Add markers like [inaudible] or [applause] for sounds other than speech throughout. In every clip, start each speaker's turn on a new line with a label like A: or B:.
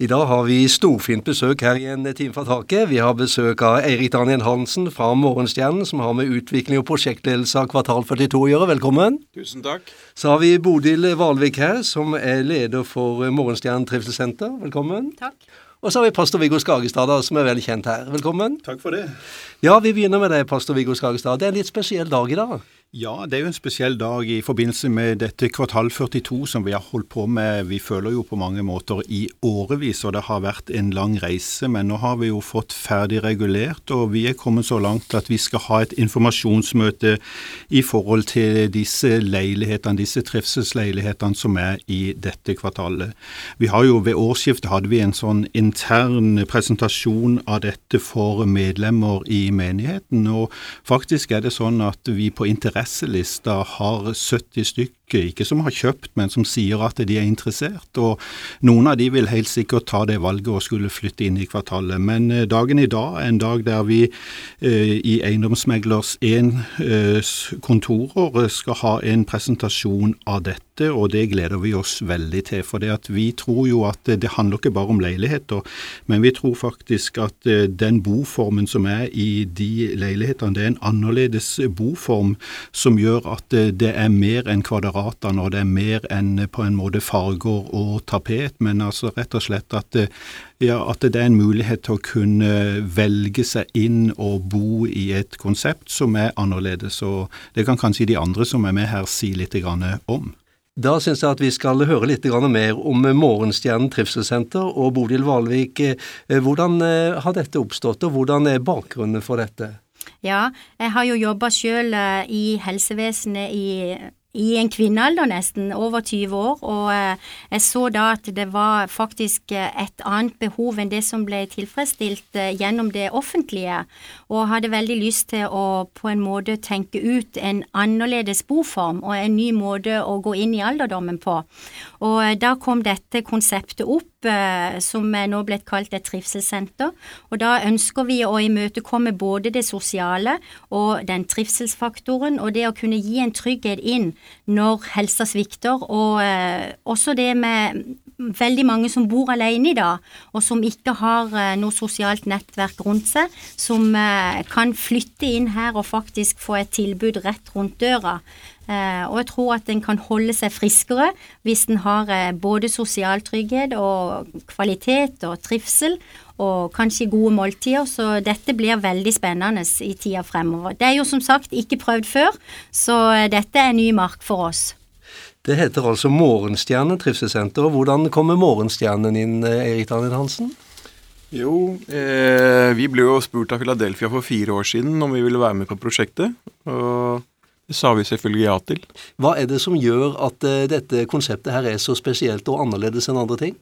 A: I dag har vi storfint besøk her i en time fra taket. Vi har besøk av Eirik Daniel Hansen fra Morgenstjernen, som har med utvikling og prosjektledelse av Kvartal 42 å gjøre. Velkommen.
B: Tusen takk.
A: Så har vi Bodil Valvik her, som er leder for Morgenstjernen trivselssenter. Velkommen.
C: Takk.
A: Og så har vi pastor Viggo Skagestad, som er veldig kjent her. Velkommen.
D: Takk for det.
A: Ja, vi begynner med deg, pastor Viggo Skagestad. Det er en litt spesiell dag i dag.
D: Ja, det er jo en spesiell dag i forbindelse med dette kvartal 42 som vi har holdt på med. Vi føler jo på mange måter i årevis, og det har vært en lang reise. Men nå har vi jo fått ferdig regulert, og vi er kommet så langt at vi skal ha et informasjonsmøte i forhold til disse leilighetene, disse trivselsleilighetene som er i dette kvartalet. Vi har jo Ved årsskiftet hadde vi en sånn intern presentasjon av dette for medlemmer i menigheten, og faktisk er det sånn at vi på interesse interesselista har 70 stykker ikke som har kjøpt, men som sier at de er interessert. Og noen av de vil helt sikkert ta det valget og skulle flytte inn i kvartalet. Men eh, dagen i dag er en dag der vi eh, i Eiendomsmeglers 1 eh, kontorer skal ha en presentasjon av dette, og det gleder vi oss veldig til. For vi tror jo at det handler ikke bare om leiligheter, men vi tror faktisk at den boformen som er i de leilighetene, det er en annerledes boform som gjør at eh, det er mer enn kvadratene, og det er mer enn på en måte farger og tapet, men altså rett og slett at, ja, at det er en mulighet til å kunne velge seg inn og bo i et konsept som er annerledes. og Det kan kanskje de andre som er med her si litt om.
A: Da syns jeg at vi skal høre litt mer om Morgenstjernen trivselssenter og Bodil Valvik. Hvordan eh, har dette oppstått, og hvordan er bakgrunnen for dette?
C: Ja, jeg har jo jobba sjøl eh, i helsevesenet i i en kvinnealder nesten, over 20 år, og eh, jeg så da at det var faktisk eh, et annet behov enn det som ble tilfredsstilt eh, gjennom det offentlige, og hadde veldig lyst til å på en måte tenke ut en annerledes boform og en ny måte å gå inn i alderdommen på. Og da kom dette konseptet opp, som er nå blitt kalt et trivselssenter, og da ønsker vi å imøtekomme både det sosiale og den trivselsfaktoren, og det å kunne gi en trygghet inn når helsa svikter, og eh, også det med veldig mange som bor alene i dag, og som ikke har eh, noe sosialt nettverk rundt seg, som eh, kan flytte inn her og faktisk få et tilbud rett rundt døra. Eh, og jeg tror at en kan holde seg friskere hvis en har eh, både sosial trygghet og kvalitet og trivsel, og kanskje gode måltider, så dette blir veldig spennende i tida fremover. Det er jo som sagt ikke prøvd før, så dette er ny mark for oss.
A: Det heter altså Morgenstjerne trivselssenter. Hvordan kommer Morgenstjernen inn, Erik Daniel Hansen?
B: Jo, eh, vi ble jo spurt av Philadelphia for fire år siden om vi ville være med på prosjektet. Og det sa vi selvfølgelig ja til.
A: Hva er det som gjør at eh, dette konseptet her er så spesielt og annerledes enn andre ting?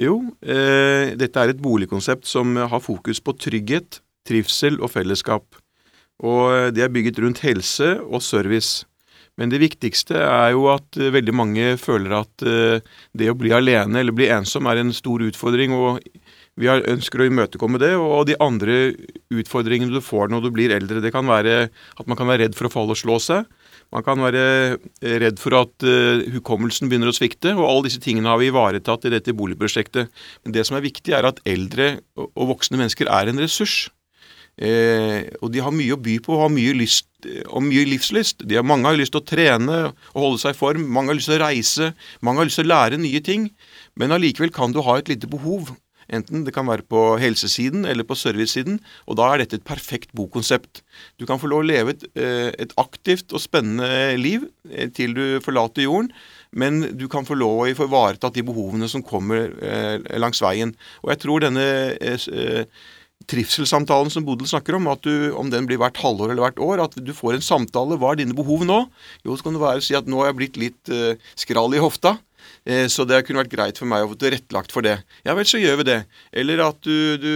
B: Jo, eh, dette er et boligkonsept som har fokus på trygghet, trivsel og fellesskap. Og eh, det er bygget rundt helse og service. Men det viktigste er jo at eh, veldig mange føler at eh, det å bli alene eller bli ensom er en stor utfordring, og vi ønsker å imøtekomme det. Og de andre utfordringene du får når du blir eldre, det kan være at man kan være redd for å falle og slå seg. Man kan være eh, redd for at uh, hukommelsen begynner å svikte, og alle disse tingene har vi ivaretatt i dette boligprosjektet. Men det som er viktig, er at eldre og voksne mennesker er en ressurs. Eh, og de har mye å by på og har mye, lyst, og mye livslyst. Har, mange har lyst til å trene og holde seg i form, mange har lyst til å reise, mange har lyst til å lære nye ting. Men allikevel kan du ha et lite behov Enten det kan være på helsesiden eller på servicesiden, og da er dette et perfekt bokonsept. Du kan få lov å leve et, eh, et aktivt og spennende liv eh, til du forlater jorden, men du kan få lov å få ivaretatt de behovene som kommer eh, langs veien. Og jeg tror denne trivselssamtalen som Bodil snakker om, at du, om den blir hvert halvår eller hvert år, at du får en samtale. Hva er dine behov nå? Jo, så kan det være å si at nå har jeg blitt litt uh, skral i hofta. Eh, så det kunne vært greit for meg å få tilrettelagt for det. Ja vel, så gjør vi det. Eller at du, du,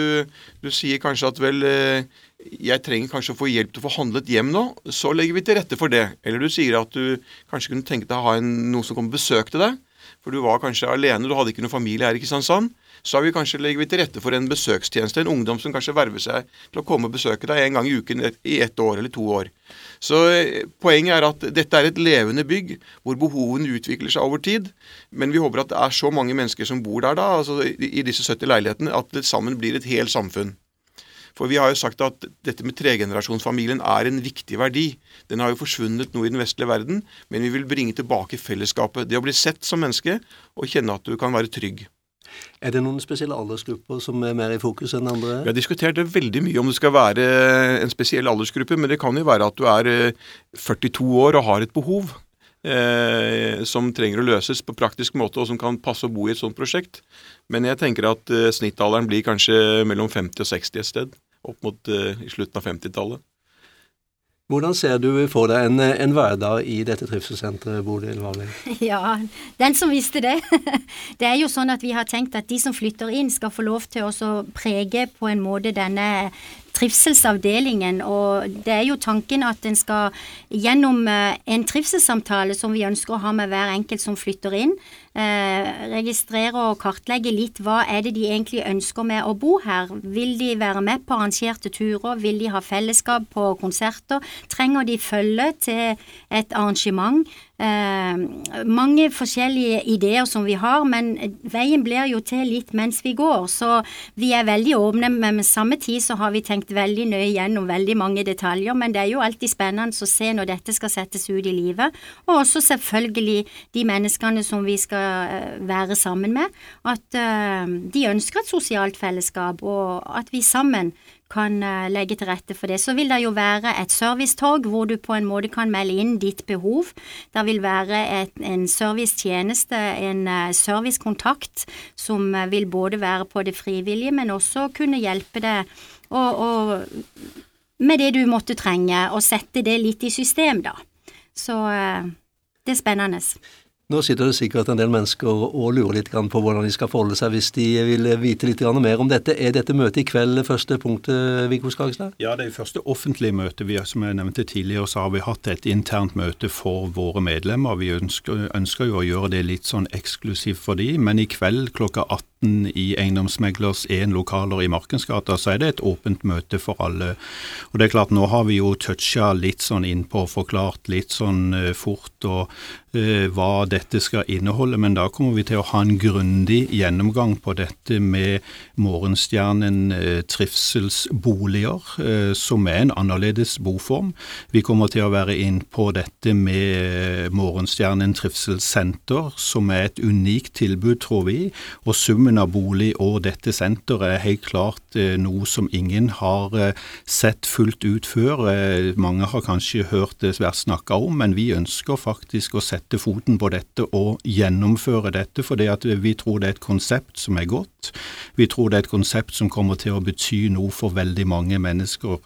B: du sier kanskje at vel eh, jeg trenger kanskje å få hjelp til å få handlet hjem nå, så legger vi til rette for det. Eller du sier at du kanskje kunne tenke deg å ha en, noen som kommer og besøker deg. For du var kanskje alene, du hadde ikke noen familie her i Kristiansand, så vi kanskje, legger vi til rette for en besøkstjeneste. En ungdom som kanskje verver seg til å komme og besøke deg en gang i uken i ett år eller to år. Så eh, Poenget er at dette er et levende bygg hvor behovene utvikler seg over tid. Men vi håper at det er så mange mennesker som bor der da, altså i disse 70 leilighetene, at det sammen blir et helt samfunn. For vi har jo sagt at dette med tregenerasjonsfamilien er en viktig verdi. Den har jo forsvunnet nå i den vestlige verden, men vi vil bringe tilbake fellesskapet. Det å bli sett som menneske og kjenne at du kan være trygg.
A: Er det noen spesielle aldersgrupper som er mer i fokus enn andre?
B: Vi har diskutert det veldig mye om det skal være en spesiell aldersgruppe, men det kan jo være at du er 42 eh, år og har et behov. Eh, som trenger å løses på praktisk måte, og som kan passe å bo i et sånt prosjekt. Men jeg tenker at eh, snittalderen blir kanskje mellom 50 og 60 et sted opp mot uh, i slutten av 50-tallet.
A: Hvordan ser du for deg en, en hverdag i dette trivselssenteret, Bodil Valli? [laughs]
C: Ja, den som visste det. [laughs] Det er jo sånn at vi har tenkt at de som flytter inn, skal få lov til å prege på en måte denne trivselsavdelingen. Og det er jo tanken at en skal gjennom eh, en trivselssamtale som vi ønsker å ha med hver enkelt som flytter inn, eh, registrere og kartlegge litt hva er det de egentlig ønsker med å bo her. Vil de være med på arrangerte turer? Vil de ha fellesskap på konserter? Trenger de følge til et arrangement? Eh, mange forskjellige ideer som vi har, men veien blir jo til litt mens vi går. Så vi er veldig åpne, men med samme tid så har vi tenkt veldig nøye gjennom veldig mange detaljer. Men det er jo alltid spennende å se når dette skal settes ut i livet. Og også selvfølgelig de menneskene som vi skal eh, være sammen med. At eh, de ønsker et sosialt fellesskap, og at vi sammen kan eh, legge til rette for det. Så vil det jo være et servicetorg hvor du på en måte kan melde inn ditt behov. Det vil være et, en servicetjeneste, en uh, servicekontakt, som uh, vil både være på det frivillige, men også kunne hjelpe deg og, og, med det du måtte trenge, og sette det litt i system, da. Så det er spennende.
A: Nå sitter det sikkert en del mennesker og lurer litt på hvordan de skal forholde seg hvis de vil vite litt mer om dette. Er dette møtet i kveld første punktet, Viggo Skagestad?
D: Ja, det er første offentlige møte. Vi, som jeg nevnte tidligere, så har vi hatt et internt møte for våre medlemmer. Vi ønsker, ønsker jo å gjøre det litt sånn eksklusivt for de, men i kveld klokka 18 i Eiendomsmeglers 1 lokaler i Markensgata, så er det et åpent møte for alle. Og det er klart, nå har vi jo toucha litt sånn innpå forklart litt sånn uh, fort og uh, hva dette skal inneholde, men da kommer vi til å ha en grundig gjennomgang på dette med Morgenstjernen uh, trivselsboliger, som er en annerledes boform. Vi kommer til å være inn på dette med Morgenstjernen trivselssenter, som er et unikt tilbud, tror vi. og summen summen av bolig og dette senteret er helt klart eh, noe som ingen har eh, sett fullt ut før. Eh, mange har kanskje hørt det vært snakka om, men vi ønsker faktisk å sette foten på dette og gjennomføre dette, fordi vi tror det er et konsept som er godt. Vi tror det er et konsept som kommer til å bety noe for veldig mange mennesker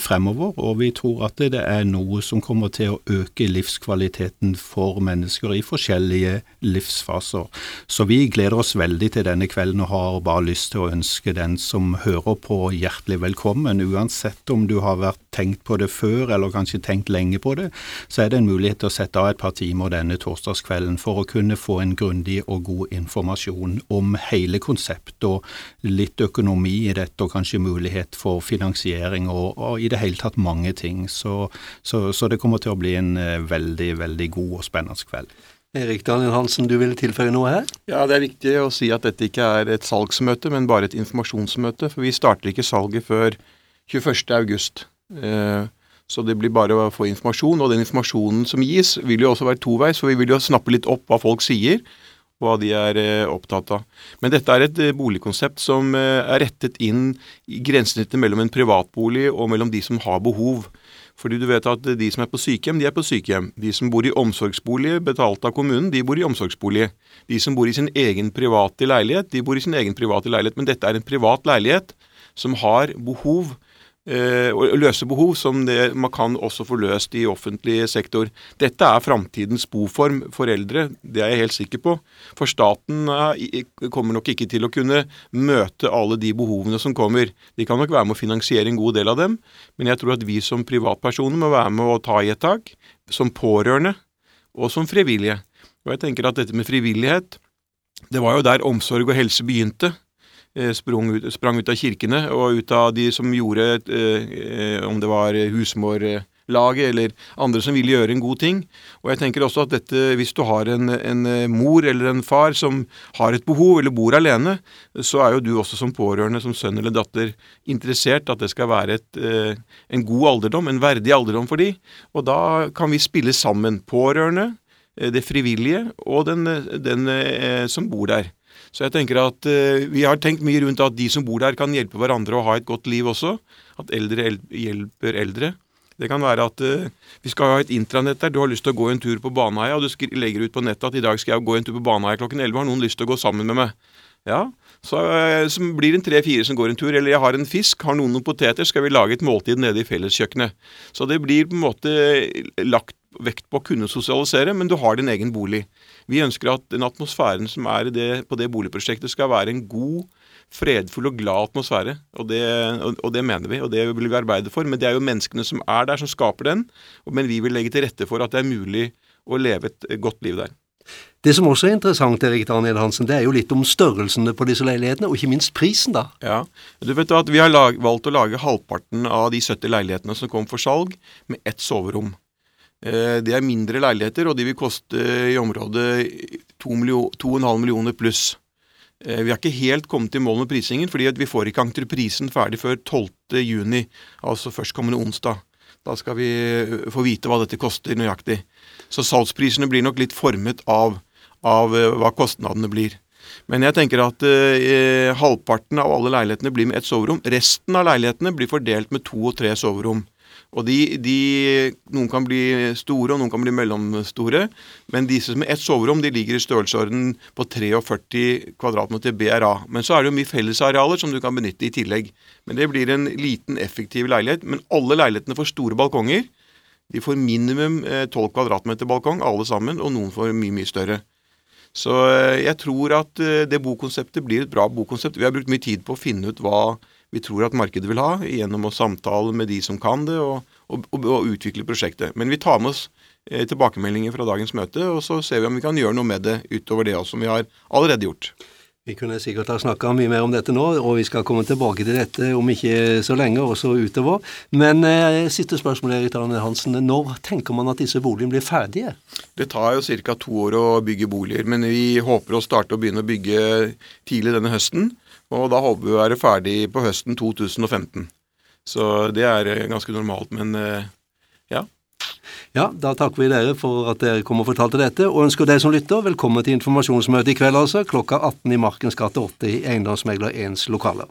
D: fremover, og vi tror at det er noe som kommer til å øke livskvaliteten for mennesker i forskjellige livsfaser. Så vi gleder oss veldig til denne kvelden og har bare lyst til å ønske den som hører på hjertelig velkommen. Uansett om du har vært tenkt på det før eller kanskje tenkt lenge på det, så er det en mulighet til å sette av et par timer denne torsdagskvelden for å kunne få en grundig og god informasjon om hele konseptet og litt økonomi i dette og kanskje mulighet for finansiering og, og i det hele tatt mange ting. Så, så, så det kommer til å bli en eh, veldig, veldig god og spennende kveld.
A: Erik Daniel Hansen, du vil tilføye noe her?
B: Ja, Det er viktig å si at dette ikke er et salgsmøte, men bare et informasjonsmøte. For vi starter ikke salget før 21.8. Eh, så det blir bare å få informasjon. Og den informasjonen som gis, vil jo også være toveis, for vi vil jo snappe litt opp hva folk sier. Hva de er eh, opptatt av. Men dette er et eh, boligkonsept som er rettet inn i grensesnittet mellom en privatbolig og mellom de som har behov. Fordi du vet at de som er på sykehjem, de er på sykehjem. De som bor i omsorgsbolig betalt av kommunen, de bor i omsorgsbolig. De som bor i sin egen private leilighet, de bor i sin egen private leilighet. Men dette er en privat leilighet som har behov Eh, å løse behov som det man kan også få løst i offentlig sektor. Dette er framtidens boform for eldre, det er jeg helt sikker på. For staten kommer nok ikke til å kunne møte alle de behovene som kommer. De kan nok være med å finansiere en god del av dem, men jeg tror at vi som privatpersoner må være med å ta i et tak, som pårørende og som frivillige. Og jeg tenker at dette med frivillighet, det var jo der omsorg og helse begynte. Eh, ut, sprang ut av kirkene og ut av de som gjorde, eh, om det var husmorlaget eller andre som ville gjøre en god ting. Og jeg tenker også at dette, hvis du har en, en mor eller en far som har et behov eller bor alene, så er jo du også som pårørende, som sønn eller datter, interessert at det skal være et, en god alderdom, en verdig alderdom for de. Og da kan vi spille sammen, pårørende, det frivillige og den, den som bor der. Så jeg tenker at uh, Vi har tenkt mye rundt at de som bor der, kan hjelpe hverandre å ha et godt liv også. At eldre el hjelper eldre. Det kan være at uh, vi skal ha et intranett der. Du har lyst til å gå en tur på Baneheia, og du legger ut på nettet at i dag skal jeg gå en tur på Baneheia klokken 11. Har noen lyst til å gå sammen med meg? Ja, så, uh, så blir det en tre-fire som går en tur. Eller jeg har en fisk, har noen noen poteter, skal vi lage et måltid nede i felleskjøkkenet. Så det blir på en måte lagt vekt på å kunne sosialisere, men du har din egen bolig. Vi ønsker at den atmosfæren som er det, på det boligprosjektet skal være en god, fredfull og glad atmosfære. Og det, og, og det, mener vi, og det vil vi arbeide for. Men det er jo menneskene som er der, som skaper den. Men vi vil legge til rette for at det er mulig å leve et godt liv der.
A: Det som også er interessant, Erik Daniel Hansen, det er jo litt om størrelsene på disse leilighetene, og ikke minst prisen, da.
B: Ja, du vet at Vi har lag, valgt å lage halvparten av de 70 leilighetene som kom for salg, med ett soverom. Eh, det er mindre leiligheter, og de vil koste i området 2,5 millioner pluss. Eh, vi har ikke helt kommet i mål med prisingen, fordi vi får ikke entreprisen ferdig før 12.6, altså førstkommende onsdag. Da skal vi eh, få vite hva dette koster nøyaktig. Så salgsprisene blir nok litt formet av, av hva kostnadene blir. Men jeg tenker at eh, halvparten av alle leilighetene blir med ett soverom. Resten av leilighetene blir fordelt med to og tre soverom. Og de, de, Noen kan bli store, og noen kan bli mellomstore. Men disse som ett soverom de ligger i størrelsesorden på 43 kvadratmeter BRA. Men så er det jo mye fellesarealer som du kan benytte i tillegg. Men det blir en liten, effektiv leilighet. Men alle leilighetene får store balkonger. De får minimum 12 eh, kvadratmeter balkong, alle sammen, og noen får mye, mye større. Så eh, jeg tror at eh, det bokonseptet blir et bra bokonsept. Vi har brukt mye tid på å finne ut hva vi tror at markedet vil ha, gjennom å samtale med de som kan det, og, og, og, utvikle prosjektet. Men vi tar med oss eh, tilbakemeldinger fra dagens møte, og så ser vi om vi kan gjøre noe med det utover det som vi har allerede gjort.
A: Vi kunne sikkert ha snakka mye mer om dette nå, og vi skal komme tilbake til dette om ikke så lenge, også utover. Men eh, siste spørsmål, Erik Arne Hansen. Når tenker man at disse boligene blir ferdige?
B: Det tar jo ca. to år å bygge boliger, men vi håper å starte å begynne å bygge tidlig denne høsten. Og da håper vi å være ferdig på høsten 2015. Så det er eh, ganske normalt, men eh, ja.
A: Ja, da takker vi dere for at dere kom og fortalte dette, og ønsker deg som lytter velkommen til informasjonsmøte i kveld, altså, klokka 18 i Markens gate 8 i Eiendomsmegler 1s lokaler.